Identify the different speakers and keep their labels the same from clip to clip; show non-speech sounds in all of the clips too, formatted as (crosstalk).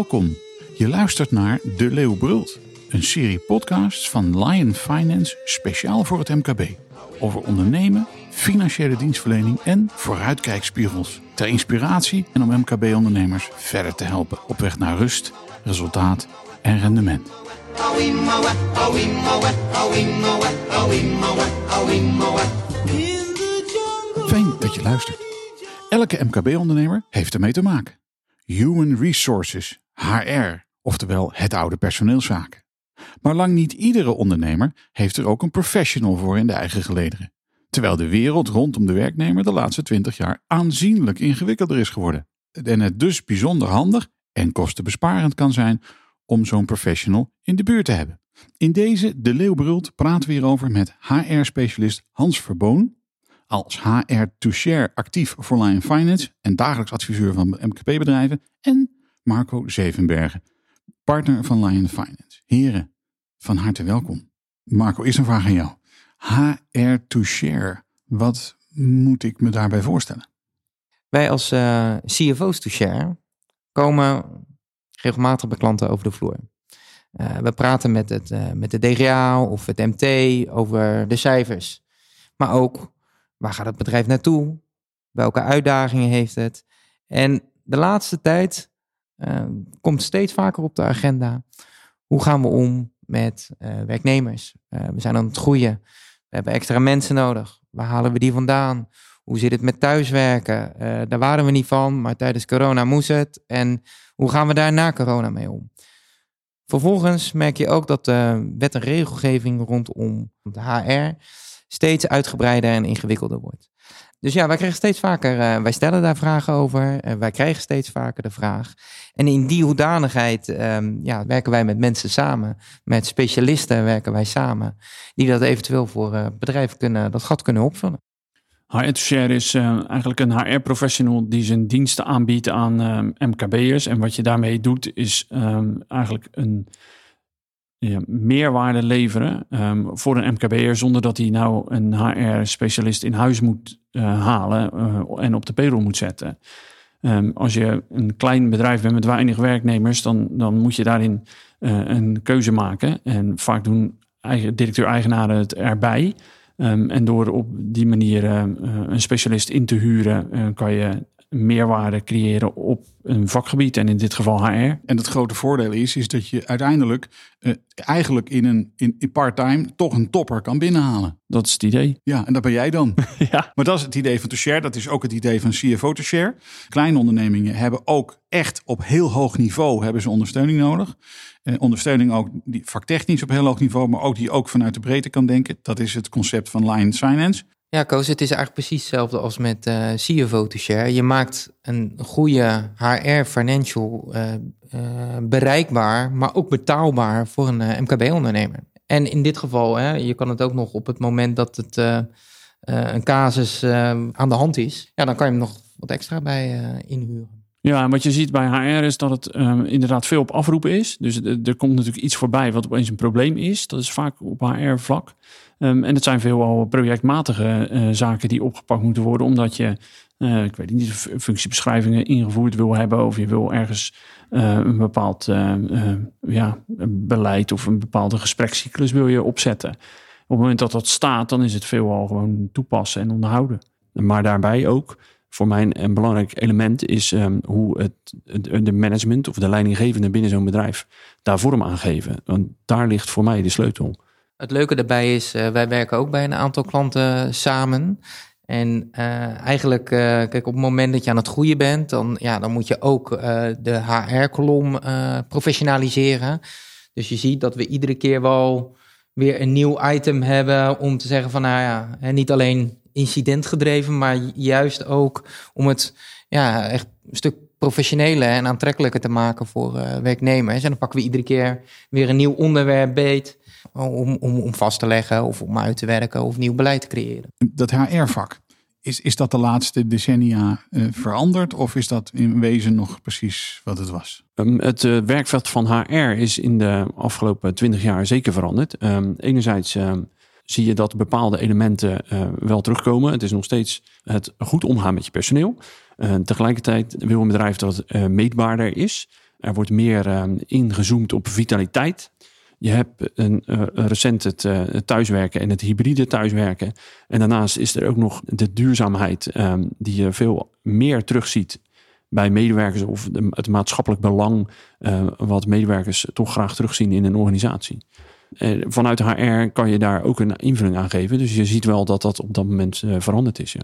Speaker 1: welkom. Je luistert naar De Leeuw Brult, een serie podcasts van Lion Finance speciaal voor het MKB. Over ondernemen, financiële dienstverlening en vooruitkijkspiegels. Ter inspiratie en om MKB-ondernemers verder te helpen op weg naar rust, resultaat en rendement. Fijn dat je luistert. Elke MKB-ondernemer heeft ermee te maken. Human Resources, HR, oftewel het oude personeelszaken. Maar lang niet iedere ondernemer heeft er ook een professional voor in de eigen gelederen. Terwijl de wereld rondom de werknemer de laatste 20 jaar aanzienlijk ingewikkelder is geworden. En het dus bijzonder handig en kostenbesparend kan zijn om zo'n professional in de buurt te hebben. In deze De Leeuw Brult praten we hierover met HR-specialist Hans Verboon, als HR to Share actief voor Lion Finance en dagelijks adviseur van MKB-bedrijven, en Marco Zevenbergen, partner van Lion Finance. Heren, van harte welkom. Marco, eerst een vraag aan jou. HR to Share, wat moet ik me daarbij voorstellen?
Speaker 2: Wij als uh, CFO's to Share komen regelmatig bij klanten over de vloer. Uh, we praten met, het, uh, met de DGA of het MT over de cijfers. Maar ook, waar gaat het bedrijf naartoe? Welke uitdagingen heeft het? En de laatste tijd uh, komt steeds vaker op de agenda. Hoe gaan we om met werknemers? we zijn aan het groeien. We hebben extra mensen nodig. Waar halen we die vandaan? Hoe zit het met thuiswerken? daar waren we niet van, maar tijdens corona moest het. En hoe gaan we daar na corona mee om? Vervolgens merk je ook dat de wet en regelgeving rondom de HR steeds uitgebreider en ingewikkelder wordt. Dus ja, wij krijgen steeds vaker, uh, wij stellen daar vragen over, uh, wij krijgen steeds vaker de vraag. En in die hoedanigheid um, ja, werken wij met mensen samen, met specialisten werken wij samen, die dat eventueel voor uh, bedrijven kunnen, dat gat kunnen opvullen.
Speaker 3: HR Share is eigenlijk een HR-professional die zijn diensten aanbiedt aan um, MKB'ers. En wat je daarmee doet, is um, eigenlijk een meerwaarde leveren um, voor een MKB'er zonder dat hij nou een HR-specialist in huis moet uh, halen uh, en op de payroll moet zetten. als je een klein bedrijf bent met weinig werknemers, dan, dan moet je daarin een keuze maken. En vaak doen eigen, directeur-eigenaren het erbij. Um, en door op die manier een specialist in te huren, kan je meerwaarde creëren op een vakgebied en in dit geval HR.
Speaker 1: En het grote voordeel is, is dat je uiteindelijk uh, eigenlijk in een in, in part-time toch een topper kan binnenhalen.
Speaker 3: Dat is het idee.
Speaker 1: Ja, en dat ben jij dan. (laughs)
Speaker 3: ja.
Speaker 1: Maar dat is het idee van to share. Dat is ook het idee van CFO to share. Kleine ondernemingen hebben ook echt op heel hoog niveau hebben ze ondersteuning nodig. Eh, ondersteuning ook die vaktechnisch op heel hoog niveau, maar ook die ook vanuit de breedte kan denken. Dat is het concept van Lion Finance.
Speaker 2: Ja, Koos, het is eigenlijk precies hetzelfde als met uh, CFO to share. Je maakt een goede HR financial uh, uh, bereikbaar, maar ook betaalbaar voor een MKB-ondernemer. En in dit geval, hè, je kan het ook nog op het moment dat het een casus aan de hand is, ja, dan kan je hem nog wat extra bij inhuren.
Speaker 3: Ja, en wat je ziet bij HR is dat het um, inderdaad veel op afroepen is. Dus er komt natuurlijk iets voorbij wat opeens een probleem is. Dat is vaak op HR-vlak. Um, en het zijn veelal projectmatige uh, zaken die opgepakt moeten worden, omdat je, uh, ik weet niet, functiebeschrijvingen ingevoerd wil hebben of je wil ergens uh, een bepaald ja, beleid of een bepaalde gesprekscyclus wil je opzetten. Op het moment dat dat staat, dan is het veelal gewoon toepassen en onderhouden. Maar daarbij ook voor mij een belangrijk element is um, hoe het, de management of de leidinggevende binnen zo'n bedrijf daar vorm aan geven. Want daar ligt voor mij de sleutel.
Speaker 2: Het leuke daarbij is, uh, wij werken ook bij een aantal klanten samen. En uh, eigenlijk, uh, kijk, op het moment dat je aan het groeien bent, dan, ja, dan moet je ook de HR-kolom professionaliseren. Dus je ziet dat we iedere keer wel weer een nieuw item hebben om te zeggen van, nou ja, niet alleen incidentgedreven, maar juist ook om het ja, echt een stuk professioneler en aantrekkelijker te maken voor werknemers. En dan pakken we iedere keer weer een nieuw onderwerp beet om, om, om vast te leggen of om uit te werken of nieuw beleid te creëren.
Speaker 1: Dat HR-vak, is, is dat de laatste decennia uh, veranderd of is dat in wezen nog precies wat het was?
Speaker 3: Um, het uh, werkveld van HR is in de afgelopen twintig jaar zeker veranderd. Um, enerzijds um, zie je dat bepaalde elementen uh, wel terugkomen. Het is nog steeds het goed omgaan met je personeel. Uh, tegelijkertijd wil een bedrijf dat uh, meetbaarder is. Er wordt meer uh, ingezoomd op vitaliteit. Je hebt een, uh, recent het, uh, het, thuiswerken en het hybride thuiswerken. En daarnaast is er ook nog de duurzaamheid, um, die je veel meer terugziet bij medewerkers of het maatschappelijk belang, uh, wat medewerkers toch graag terugzien in een organisatie. vanuit HR kan je daar ook een invulling aan geven. Dus je ziet wel dat dat op dat moment veranderd is. Ja.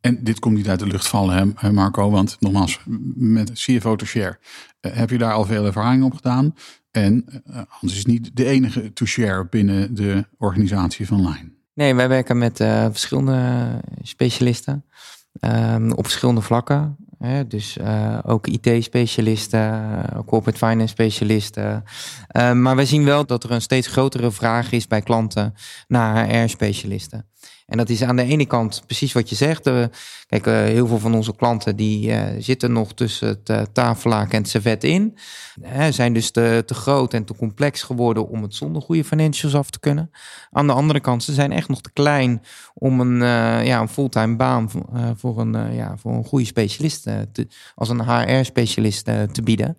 Speaker 1: En dit komt niet uit de lucht vallen, hè, Marco? Want nogmaals, met CFO to share heb je daar al veel ervaring op gedaan. En uh, Hans is niet de enige to share binnen de organisatie van Line.
Speaker 2: Nee, wij werken met uh, verschillende specialisten um, op verschillende vlakken. Hè? Dus uh, ook IT-specialisten, corporate finance specialisten. maar we zien wel dat er een steeds grotere vraag is bij klanten naar HR-specialisten. En dat is aan de ene kant precies wat je zegt. Uh, kijk, uh, heel veel van onze klanten die uh, zitten nog tussen het tafellaken en het servet in. zijn dus te, te groot en te complex geworden om het zonder goede financials af te kunnen. Aan de andere kant, ze zijn echt nog te klein om een, ja, een fulltime baan voor, een, ja, voor een goede specialist, als een HR-specialist te bieden.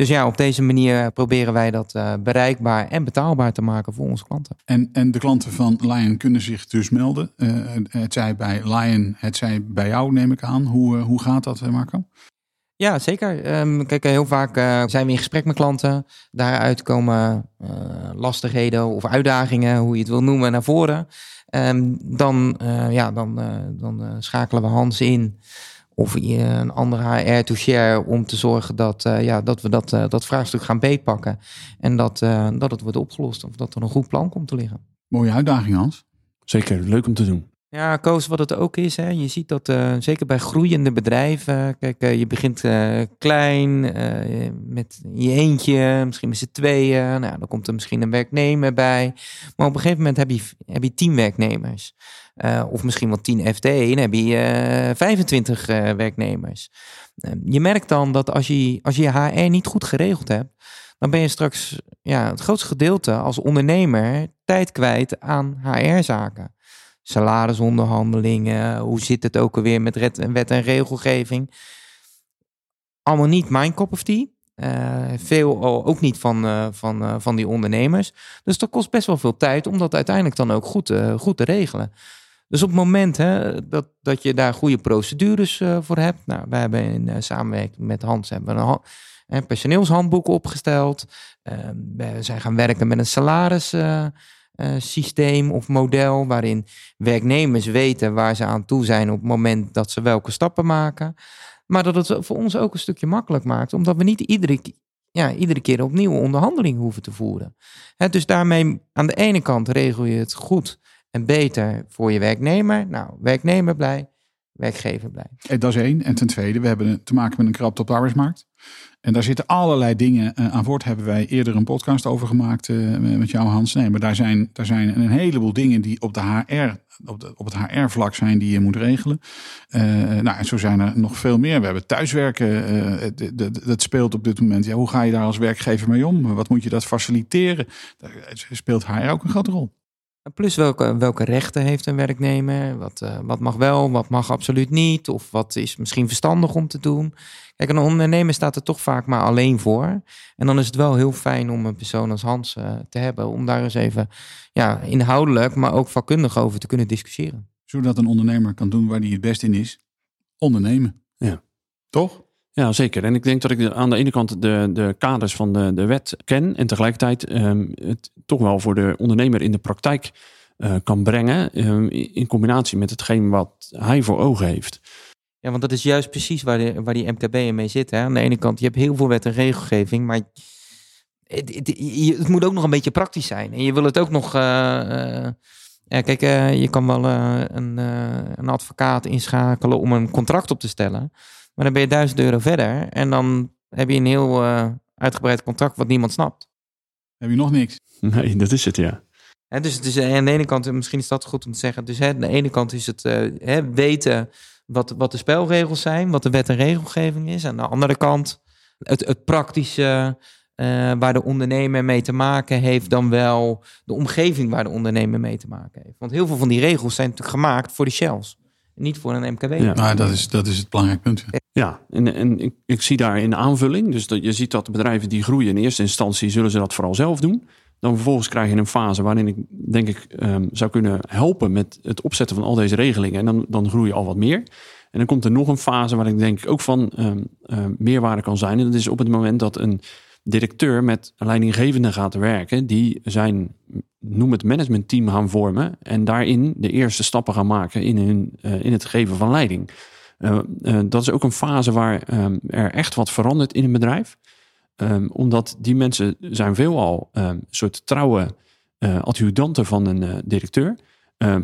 Speaker 2: Dus ja, op deze manier proberen wij dat uh, bereikbaar en betaalbaar te maken voor onze klanten.
Speaker 1: En, en de klanten van Lion kunnen zich dus melden. Uh, het zij bij Lion, het zij bij jou, neem ik aan. Hoe, uh, hoe gaat dat, Marco?
Speaker 2: Ja, zeker. Um, kijk, heel vaak zijn we in gesprek met klanten. Daaruit komen lastigheden of uitdagingen, hoe je het wil noemen, naar voren. Um, dan, ja, dan, dan schakelen we Hans in of een andere HR to share om te zorgen dat, uh, ja, dat we dat, uh, dat vraagstuk gaan beetpakken. En dat, uh, dat het wordt opgelost of dat er een goed plan komt te liggen.
Speaker 1: Mooie uitdaging Hans.
Speaker 3: Zeker, leuk om te doen.
Speaker 2: Ja, Koos, wat het ook is, hè, je ziet dat zeker bij groeiende bedrijven, kijk, je begint klein, met je eentje, misschien met z'n tweeën, nou, dan komt er misschien een werknemer bij. Maar op een gegeven moment heb je, heb je tien werknemers. Of misschien wel 10 FTE, dan heb je uh, 25 uh, werknemers. Uh, je merkt dan dat als je, als je HR niet goed geregeld hebt, dan ben je straks ja, het grootste gedeelte als ondernemer tijd kwijt aan HR-zaken. Salarisonderhandelingen, hoe zit het ook alweer met wet en regelgeving. Allemaal niet mijn cup of tea. Uh, veel ook niet van, uh, van, uh, van die ondernemers. Dus dat kost best wel veel tijd om dat uiteindelijk dan ook goed, goed te regelen. Dus op het moment hè, dat, dat je daar goede procedures voor hebt. Nou, wij hebben in samenwerking met Hans hebben een, een personeelshandboek opgesteld. Uh, we zijn gaan werken met een salarissysteem uh, of model. Waarin werknemers weten waar ze aan toe zijn op het moment dat ze welke stappen maken. Maar dat het voor ons ook een stukje makkelijk maakt. Omdat we niet iedere, ja, iedere keer opnieuw onderhandeling hoeven te voeren. Dus daarmee aan de ene kant regel je het goed en beter voor je werknemer. Nou, werknemer blij, werkgever blij.
Speaker 1: En dat is één. En ten tweede, we hebben te maken met een krapte op de arbeidsmarkt. En daar zitten allerlei dingen uh, aan voort. Hebben wij eerder een podcast over gemaakt uh, met jou, Hans. Nee, maar daar zijn, daar zijn een heleboel dingen die op, de HR, op, het HR-vlak zijn die je moet regelen. Nou, en zo zijn er nog veel meer. We hebben thuiswerken. dat speelt op dit moment. Ja, hoe ga je daar als werkgever mee om? Wat moet je dat faciliteren? Daar speelt HR ook een grote rol.
Speaker 2: Plus welke, welke rechten heeft een werknemer? Wat, uh, wat mag wel, wat mag absoluut niet? Of wat is misschien verstandig om te doen? Kijk, een ondernemer staat er toch vaak maar alleen voor. En dan is het wel heel fijn om een persoon als Hans uh, te hebben. Om daar eens even ja, inhoudelijk, maar ook vakkundig over te kunnen discussiëren.
Speaker 1: Zodat een ondernemer kan doen waar hij het best in is. Ondernemen.
Speaker 3: Ja.
Speaker 1: Toch?
Speaker 3: Ja, zeker. En ik denk dat ik aan de ene kant de, de kaders van de, de wet ken en tegelijkertijd um, het toch wel voor de ondernemer in de praktijk uh, kan brengen um, in combinatie met hetgeen wat hij voor ogen heeft.
Speaker 2: Ja, want dat is juist precies waar, de, waar die MKB mee zit. Hè? Aan de ene kant, je hebt heel veel wet en regelgeving, maar het, het, moet ook nog een beetje praktisch zijn. En je wil het ook nog... Uh, uh, ja, kijk, je kan wel een, een advocaat inschakelen om een contract op te stellen. Maar dan ben je duizend euro verder en dan heb je een heel uh, uitgebreid contract wat niemand snapt.
Speaker 1: Heb je nog niks?
Speaker 3: Nee, dat is het, ja.
Speaker 2: He, dus, dus aan de ene kant, misschien is dat goed om te zeggen. Dus hè, aan de ene kant is het uh, weten wat, wat de spelregels zijn, wat de wet en regelgeving is. Aan de andere kant het, het praktische, uh, waar de ondernemer mee te maken heeft, dan wel de omgeving waar de ondernemer mee te maken heeft. Want heel veel van die regels zijn natuurlijk gemaakt voor de shells niet voor een MKB.
Speaker 1: Ja, maar dat is, dat is het belangrijk punt.
Speaker 3: Ja, en, en ik, ik zie daar in aanvulling. Dus dat je ziet dat bedrijven die groeien in eerste instantie zullen ze dat vooral zelf doen. Dan vervolgens krijg je een fase waarin ik denk ik ehm, zou kunnen helpen met het opzetten van al deze regelingen. En dan, dan groei je al wat meer. En dan komt er nog een fase waar ik denk ook van um, meerwaarde kan zijn. En dat is op het moment dat een directeur met een leidinggevende gaat werken, die zijn, noem het managementteam gaan vormen en daarin de eerste stappen gaan maken in, hun, uh, in het geven van leiding. Uh, uh, dat is ook een fase waar um, er echt wat verandert in een bedrijf. Um, omdat die mensen zijn veelal een soort trouwe adjudanten van een directeur.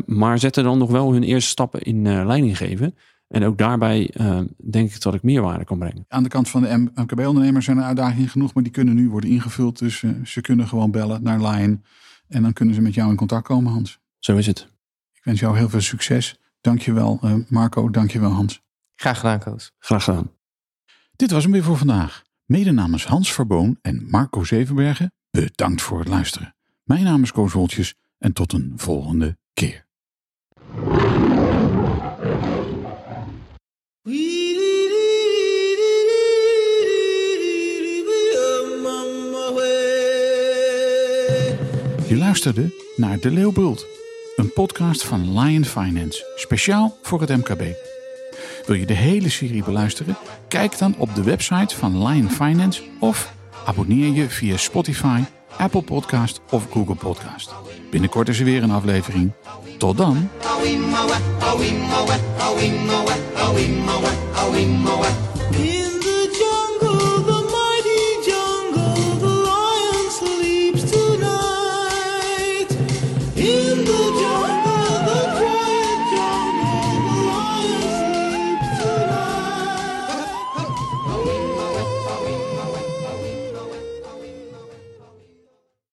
Speaker 3: maar zetten dan nog wel hun eerste stappen in leiding geven. En ook daarbij uh, denk ik dat ik meerwaarde kan brengen.
Speaker 1: Aan de kant van de MKB-ondernemers zijn er uitdagingen genoeg, maar die kunnen nu worden ingevuld. Dus uh, ze kunnen gewoon bellen naar Lion en dan kunnen ze met jou in contact komen, Hans.
Speaker 3: Zo is het.
Speaker 1: Ik wens jou heel veel succes. Dankjewel uh, Marco, dankjewel Hans.
Speaker 2: Graag gedaan, Koos.
Speaker 3: Graag gedaan.
Speaker 1: Dit was hem weer voor vandaag. Mede namens Hans Verboon en Marco Zevenbergen, bedankt voor het luisteren. Mijn naam is Koos Woltjes en tot een volgende keer. Je luisterde naar De Leeuwbult, een podcast van Lion Finance, speciaal voor het MKB. Wil je de hele serie beluisteren? Kijk dan op de website van Lion Finance of abonneer je via Spotify, Apple Podcast of Google Podcast. Binnenkort is er weer een aflevering. Tot dan.